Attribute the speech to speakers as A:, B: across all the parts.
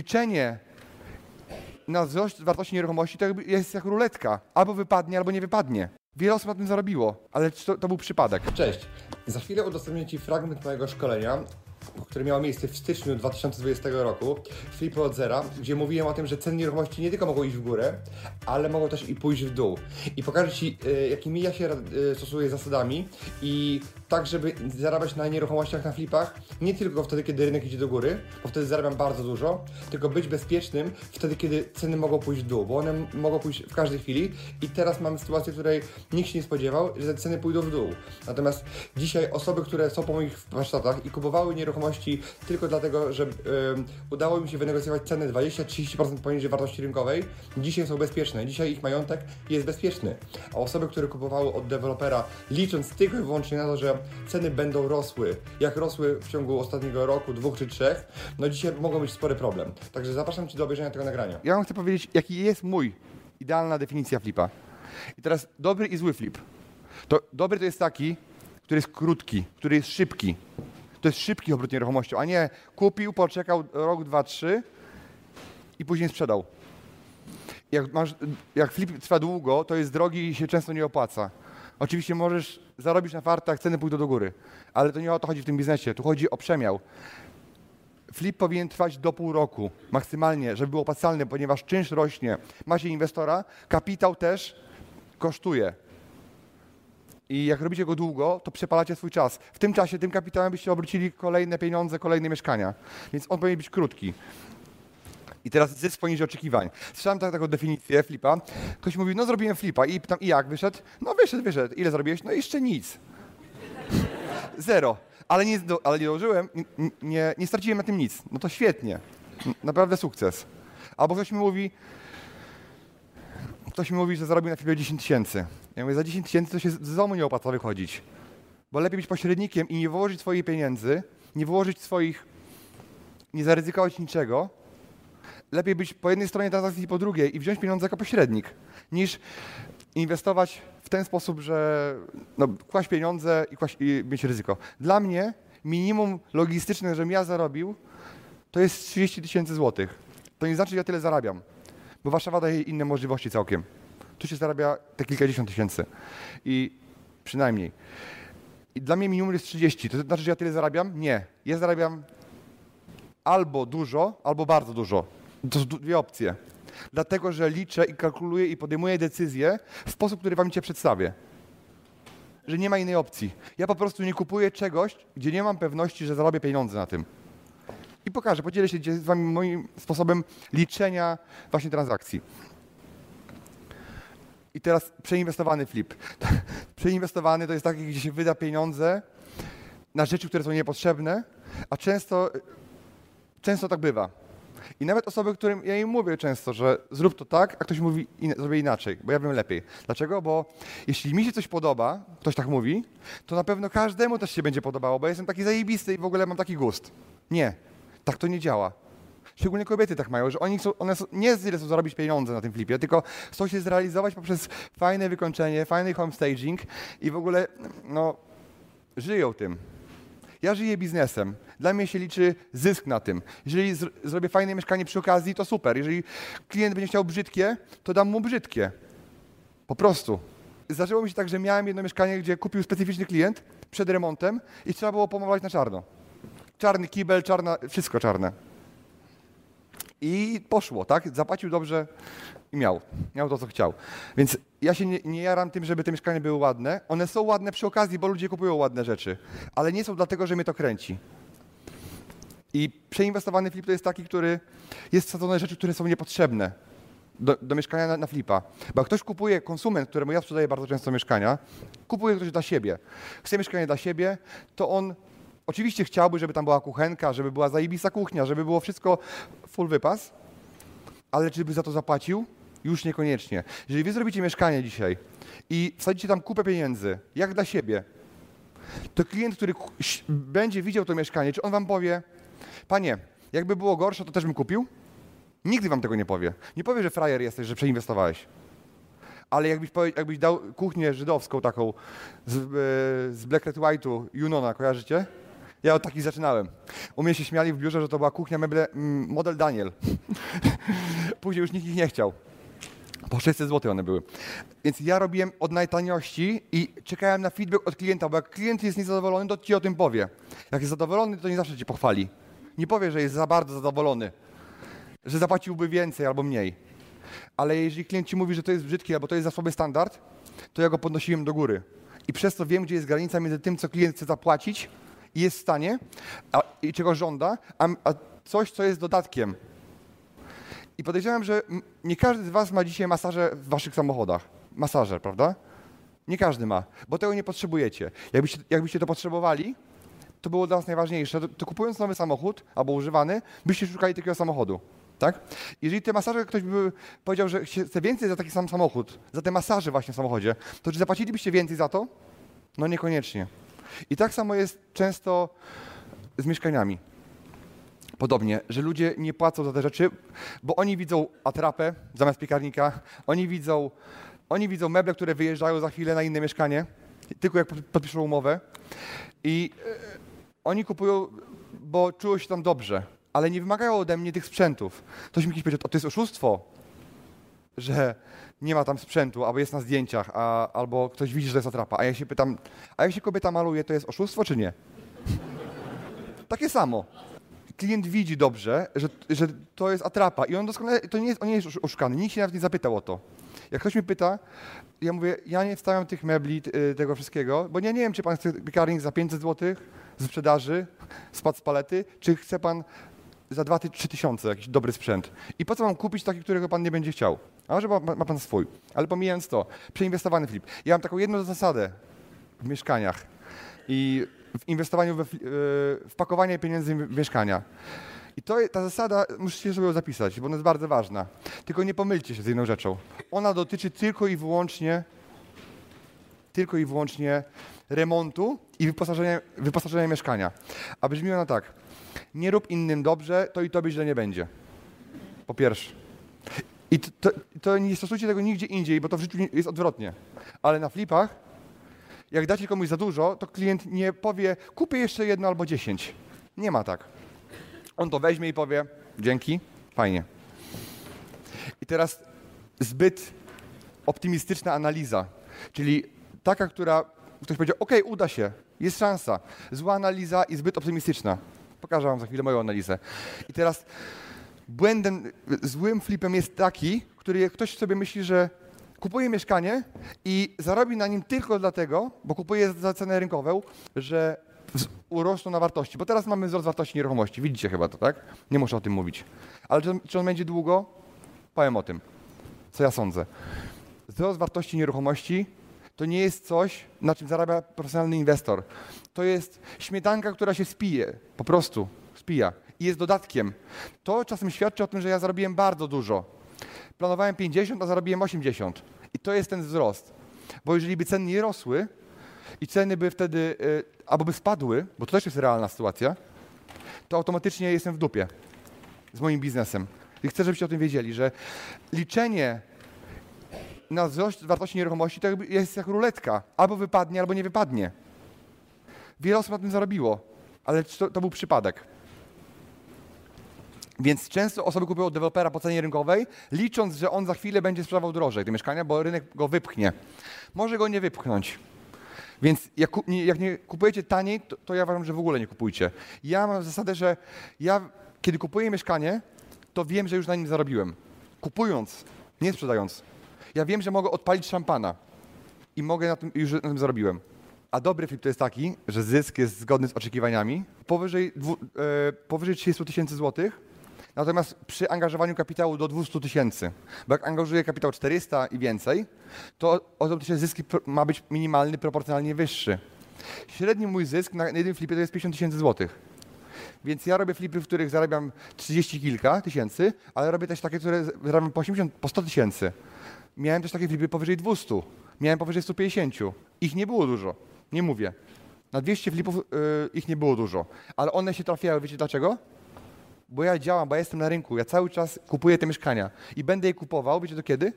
A: Liczenie na wzrost wartości nieruchomości to jest jak ruletka. Albo wypadnie, albo nie wypadnie. Wiele osób na tym zarobiło, ale to, to był przypadek.
B: Cześć. Za chwilę udostępnię Ci fragment mojego szkolenia, które miało miejsce w styczniu 2020 roku, Flipy od zera, gdzie mówiłem o tym, że ceny nieruchomości nie tylko mogą iść w górę, ale mogą też i pójść w dół. I pokażę Ci, y, jakimi ja się y, stosuję zasadami i tak, żeby zarabiać na nieruchomościach, na flipach, nie tylko wtedy, kiedy rynek idzie do góry, bo wtedy zarabiam bardzo dużo, tylko być bezpiecznym wtedy, kiedy ceny mogą pójść w dół, bo one mogą pójść w każdej chwili i teraz mamy sytuację, w której nikt się nie spodziewał, że ceny pójdą w dół. Natomiast dzisiaj osoby, które są po moich warsztatach i kupowały nieruchomości tylko dlatego, że yy, udało mi się wynegocjować cenę 20-30% poniżej wartości rynkowej, dzisiaj są bezpieczne, dzisiaj ich majątek jest bezpieczny. A osoby, które kupowały od dewelopera, licząc tylko i wyłącznie na to, że ceny będą rosły, jak rosły w ciągu ostatniego roku, dwóch czy trzech, no dzisiaj mogą być spory problem. Także zapraszam Cię do obejrzenia tego nagrania.
A: Ja Wam chcę powiedzieć, jaki jest mój idealna definicja flipa. I teraz dobry i zły flip. To dobry to jest taki, który jest krótki, który jest szybki. To jest szybki obrót nieruchomością, a nie kupił, poczekał rok, dwa, trzy i później sprzedał. Jak, masz, jak flip trwa długo, to jest drogi i się często nie opłaca. Oczywiście możesz zarobić na fartach, ceny pójdą do góry, ale to nie o to chodzi w tym biznesie, tu chodzi o przemiał. Flip powinien trwać do pół roku maksymalnie, żeby był opłacalny, ponieważ czynsz rośnie. Macie inwestora, kapitał też kosztuje. I jak robicie go długo, to przepalacie swój czas. W tym czasie, tym kapitałem byście obrócili kolejne pieniądze, kolejne mieszkania. Więc on powinien być krótki. I teraz zysk poniżej oczekiwań. Słyszałem tak, taką definicję flipa. Ktoś mówi, no zrobiłem flipa i pytam, i jak wyszedł? No wyszedł, wyszedł. Ile zrobiłeś? No jeszcze nic. Zero. Ale nie, ale nie dołożyłem, nie, nie, nie straciłem na tym nic. No to świetnie. Naprawdę sukces. Albo ktoś mi mówi, ktoś mi mówi, że zarobił na flipie 10 tysięcy. Ja mówię, za 10 tysięcy to się z domu nie opłaca wychodzić. Bo lepiej być pośrednikiem i nie wyłożyć swoich pieniędzy, nie wyłożyć swoich, nie zaryzykować niczego, lepiej być po jednej stronie transakcji i po drugiej i wziąć pieniądze jako pośrednik, niż inwestować w ten sposób, że no, kłaść pieniądze i, kłaść, i mieć ryzyko. Dla mnie minimum logistyczne, żebym ja zarobił, to jest 30 tysięcy złotych. To nie znaczy, że ja tyle zarabiam, bo Warszawa daje inne możliwości całkiem. Tu się zarabia te kilkadziesiąt tysięcy. I przynajmniej. I dla mnie minimum jest 30. To znaczy, że ja tyle zarabiam? Nie. Ja zarabiam albo dużo, albo bardzo dużo. To są dwie opcje. Dlatego, że liczę i kalkuluję i podejmuję decyzje w sposób, który wam cię przedstawię. Że nie ma innej opcji. Ja po prostu nie kupuję czegoś, gdzie nie mam pewności, że zarobię pieniądze na tym. I pokażę, podzielę się z wami moim sposobem liczenia właśnie transakcji. I teraz przeinwestowany flip. przeinwestowany to jest taki, gdzie się wyda pieniądze na rzeczy, które są niepotrzebne, a często, często tak bywa i nawet osoby, którym ja im mówię często, że zrób to tak, a ktoś mówi, in, zrobię inaczej, bo ja wiem lepiej. Dlaczego? Bo jeśli mi się coś podoba, ktoś tak mówi, to na pewno każdemu też się będzie podobało, bo jestem taki zajebisty i w ogóle mam taki gust. Nie, tak to nie działa. Szczególnie kobiety tak mają, że oni chcą, one nie tyle chcą zarobić pieniądze na tym flipie, tylko chcą się zrealizować poprzez fajne wykończenie, fajny home staging i w ogóle no, żyją tym. Ja żyję biznesem. Dla mnie się liczy zysk na tym. Jeżeli zrobię fajne mieszkanie przy okazji, to super. Jeżeli klient będzie chciał brzydkie, to dam mu brzydkie. Po prostu. Zdarzyło mi się tak, że miałem jedno mieszkanie, gdzie kupił specyficzny klient przed remontem i trzeba było pomalować na czarno. Czarny kibel, czarna, wszystko czarne. I poszło, tak? Zapłacił dobrze i miał. Miał to, co chciał. Więc ja się nie, nie jaram tym, żeby te mieszkania były ładne. One są ładne przy okazji, bo ludzie kupują ładne rzeczy. Ale nie są dlatego, że mnie to kręci. I przeinwestowany flip to jest taki, który jest wsadzony rzeczy, które są niepotrzebne do, do mieszkania na, na, flipa. Bo jak ktoś kupuje, konsument, któremu ja sprzedaję bardzo często mieszkania, kupuje ktoś dla siebie. Chce mieszkanie dla siebie, to on oczywiście chciałby, żeby tam była kuchenka, żeby była zajebista kuchnia, żeby było wszystko full wypas, ale czy by za to zapłacił? Już niekoniecznie. Jeżeli wy zrobicie mieszkanie dzisiaj i wsadzicie tam kupę pieniędzy, jak dla siebie, to klient, który będzie widział to mieszkanie, czy on wam powie, panie, jakby było gorsze, to też bym kupił? Nigdy wam tego nie powie. Nie powie, że frajer jesteś, że przeinwestowałeś. Ale jakbyś, jakbyś dał kuchnię żydowską taką z, e, z Black Red White'u, Junona, kojarzycie? Ja od takich zaczynałem. U mnie się śmiali w biurze, że to była kuchnia meble, model Daniel. Później już nikt ich nie chciał. Po 600 zł one były. Więc ja robiłem od najtaniości i czekałem na feedback od klienta, bo jak klient jest niezadowolony, to ci o tym powie. Jak jest zadowolony, to nie zawsze ci pochwali. Nie powie, że jest za bardzo zadowolony, że zapłaciłby więcej albo mniej. Ale jeżeli klient ci mówi, że to jest brzydkie albo to jest za słaby standard, to ja go podnosiłem do góry. I przez to wiem, gdzie jest granica między tym, co klient chce zapłacić i jest w stanie, a, i czego żąda, a, a coś, co jest dodatkiem. I podejrzewam, że nie każdy z Was ma dzisiaj masaże w Waszych samochodach. Masażer, prawda? Nie każdy ma, bo tego nie potrzebujecie. Jakbyście, jakbyście to potrzebowali, to było dla nas najważniejsze. To, to kupując nowy samochód albo używany, byście szukali takiego samochodu. Tak? Jeżeli te masaże ktoś by powiedział, że chce więcej za taki sam samochód, za te masaże właśnie w samochodzie, to czy zapłacilibyście więcej za to? No niekoniecznie. I tak samo jest często z mieszkaniami. Podobnie, że ludzie nie płacą za te rzeczy, bo oni widzą atrapę zamiast piekarnika, oni widzą, oni widzą meble, które wyjeżdżają za chwilę na inne mieszkanie, tylko jak pod- podpiszą umowę. I e, oni kupują, bo czują się tam dobrze, ale nie wymagają ode mnie tych sprzętów. Ktoś mi kiedyś powiedział, to jest oszustwo, że nie ma tam sprzętu, albo jest na zdjęciach, a, albo ktoś widzi, że to jest atrapa. A ja się pytam, a jak się kobieta maluje, to jest oszustwo czy nie? Takie samo. Klient widzi dobrze, że, że to jest atrapa i on doskonale, to nie jest, on nie jest osz- oszukany, nikt się nawet nie zapytał o to. Jak ktoś mnie pyta, ja mówię, ja nie wstawiam tych mebli, y, tego wszystkiego, bo ja nie wiem, czy pan chce piekarnik za 500 zł z sprzedaży, spadł z palety, czy chce pan za 2-3 tysiące jakiś dobry sprzęt. I po co mam kupić taki, którego pan nie będzie chciał? A może ma, ma pan swój. Ale pomijając to, przeinwestowany flip. Ja mam taką jedną zasadę w mieszkaniach i w inwestowaniu we, yy, w pakowanie pieniędzy w mieszkania. I to, ta zasada, musicie sobie ją zapisać, bo ona jest bardzo ważna. Tylko nie pomylcie się z jedną rzeczą. Ona dotyczy tylko i wyłącznie tylko i wyłącznie remontu i wyposażenia, wyposażenia mieszkania. A brzmi ona tak. Nie rób innym dobrze, to i tobie źle nie będzie. Po pierwsze. I to, to, nie stosujcie tego nigdzie indziej, bo to w życiu jest odwrotnie. Ale na flipach, jak dacie komuś za dużo, to klient nie powie, kupię jeszcze jedno albo dziesięć. Nie ma tak. On to weźmie i powie, dzięki, fajnie. I teraz zbyt optymistyczna analiza, czyli taka, która ktoś powiedział, ok, uda się, jest szansa. Zła analiza i zbyt optymistyczna. Pokażę wam za chwilę moją analizę. I teraz błędem, złym flipem jest taki, który ktoś sobie myśli, że kupuje mieszkanie i zarobi na nim tylko dlatego, bo kupuje za cenę rynkową, że urosną na wartości. Bo teraz mamy wzrost wartości nieruchomości. Widzicie chyba to, tak? Nie muszę o tym mówić. Ale czy, czy on będzie długo? Powiem o tym, co ja sądzę. Wzrost wartości nieruchomości to nie jest coś, na czym zarabia profesjonalny inwestor. To jest śmietanka, która się spije. Po prostu spija. I jest dodatkiem. To czasem świadczy o tym, że ja zarobiłem bardzo dużo. Planowałem 50, a zarobiłem 80. I to jest ten wzrost. Bo jeżeli by ceny nie rosły i ceny by wtedy y, albo by spadły, bo to też jest realna sytuacja, to automatycznie jestem w dupie z moim biznesem. I chcę, żebyście o tym wiedzieli, że liczenie na wzrost wartości nieruchomości to jest jak ruletka. Albo wypadnie, albo nie wypadnie. Wiele osób na tym zarobiło, ale to, to był przypadek. Więc często osoby kupują dewelopera po cenie rynkowej, licząc, że on za chwilę będzie sprzedawał drożej te mieszkania, bo rynek go wypchnie. Może go nie wypchnąć. Więc jak, jak nie kupujecie taniej, to, to ja uważam, że w ogóle nie kupujcie. Ja mam zasadę, że ja kiedy kupuję mieszkanie, to wiem, że już na nim zarobiłem. Kupując, nie sprzedając. Ja wiem, że mogę odpalić szampana i mogę na tym, już na tym zarobiłem. A dobry flip to jest taki, że zysk jest zgodny z oczekiwaniami powyżej, dwu, e, powyżej 30 tysięcy złotych, natomiast przy angażowaniu kapitału do 200 tysięcy. Bo jak angażuję kapitał 400 i więcej, to automatycznie zysk ma być minimalny, proporcjonalnie wyższy. Średni mój zysk na jednym flipie to jest 50 tysięcy złotych. Więc ja robię flipy, w których zarabiam 30 kilka tysięcy, ale robię też takie, które zarabiam po 80, po 100 tysięcy. Miałem też takie flipy powyżej 200. Miałem powyżej 150. Ich nie było dużo. Nie mówię. Na 200 flipów yy, ich nie było dużo. Ale one się trafiały. Wiecie dlaczego? Bo ja działam, bo ja jestem na rynku. Ja cały czas kupuję te mieszkania. I będę je kupował. Wiecie do kiedy?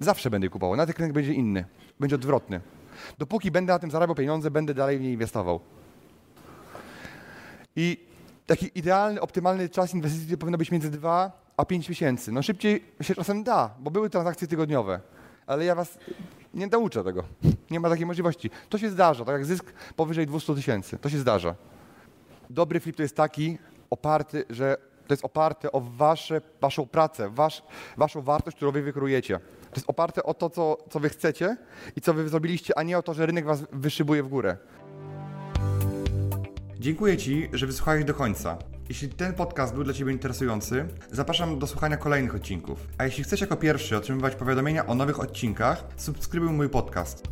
A: Zawsze będę je kupował. Na ten rynek będzie inny. Będzie odwrotny. Dopóki będę na tym zarabiał pieniądze, będę dalej w nie inwestował. I taki idealny, optymalny czas inwestycji powinno być między 2 a 5 miesięcy. No szybciej się czasem da, bo były transakcje tygodniowe, ale ja was nie nauczę tego. Nie ma takiej możliwości. To się zdarza, tak jak zysk powyżej 200 tysięcy. To się zdarza. Dobry flip to jest taki oparty, że to jest oparte o wasze, waszą pracę, wasz, waszą wartość, którą wy wykrujecie. To jest oparte o to, co, co wy chcecie i co wy zrobiliście, a nie o to, że rynek was wyszybuje w górę.
C: Dziękuję Ci, że wysłuchałeś do końca. Jeśli ten podcast był dla Ciebie interesujący, zapraszam do słuchania kolejnych odcinków. A jeśli chcesz jako pierwszy otrzymywać powiadomienia o nowych odcinkach, subskrybuj mój podcast.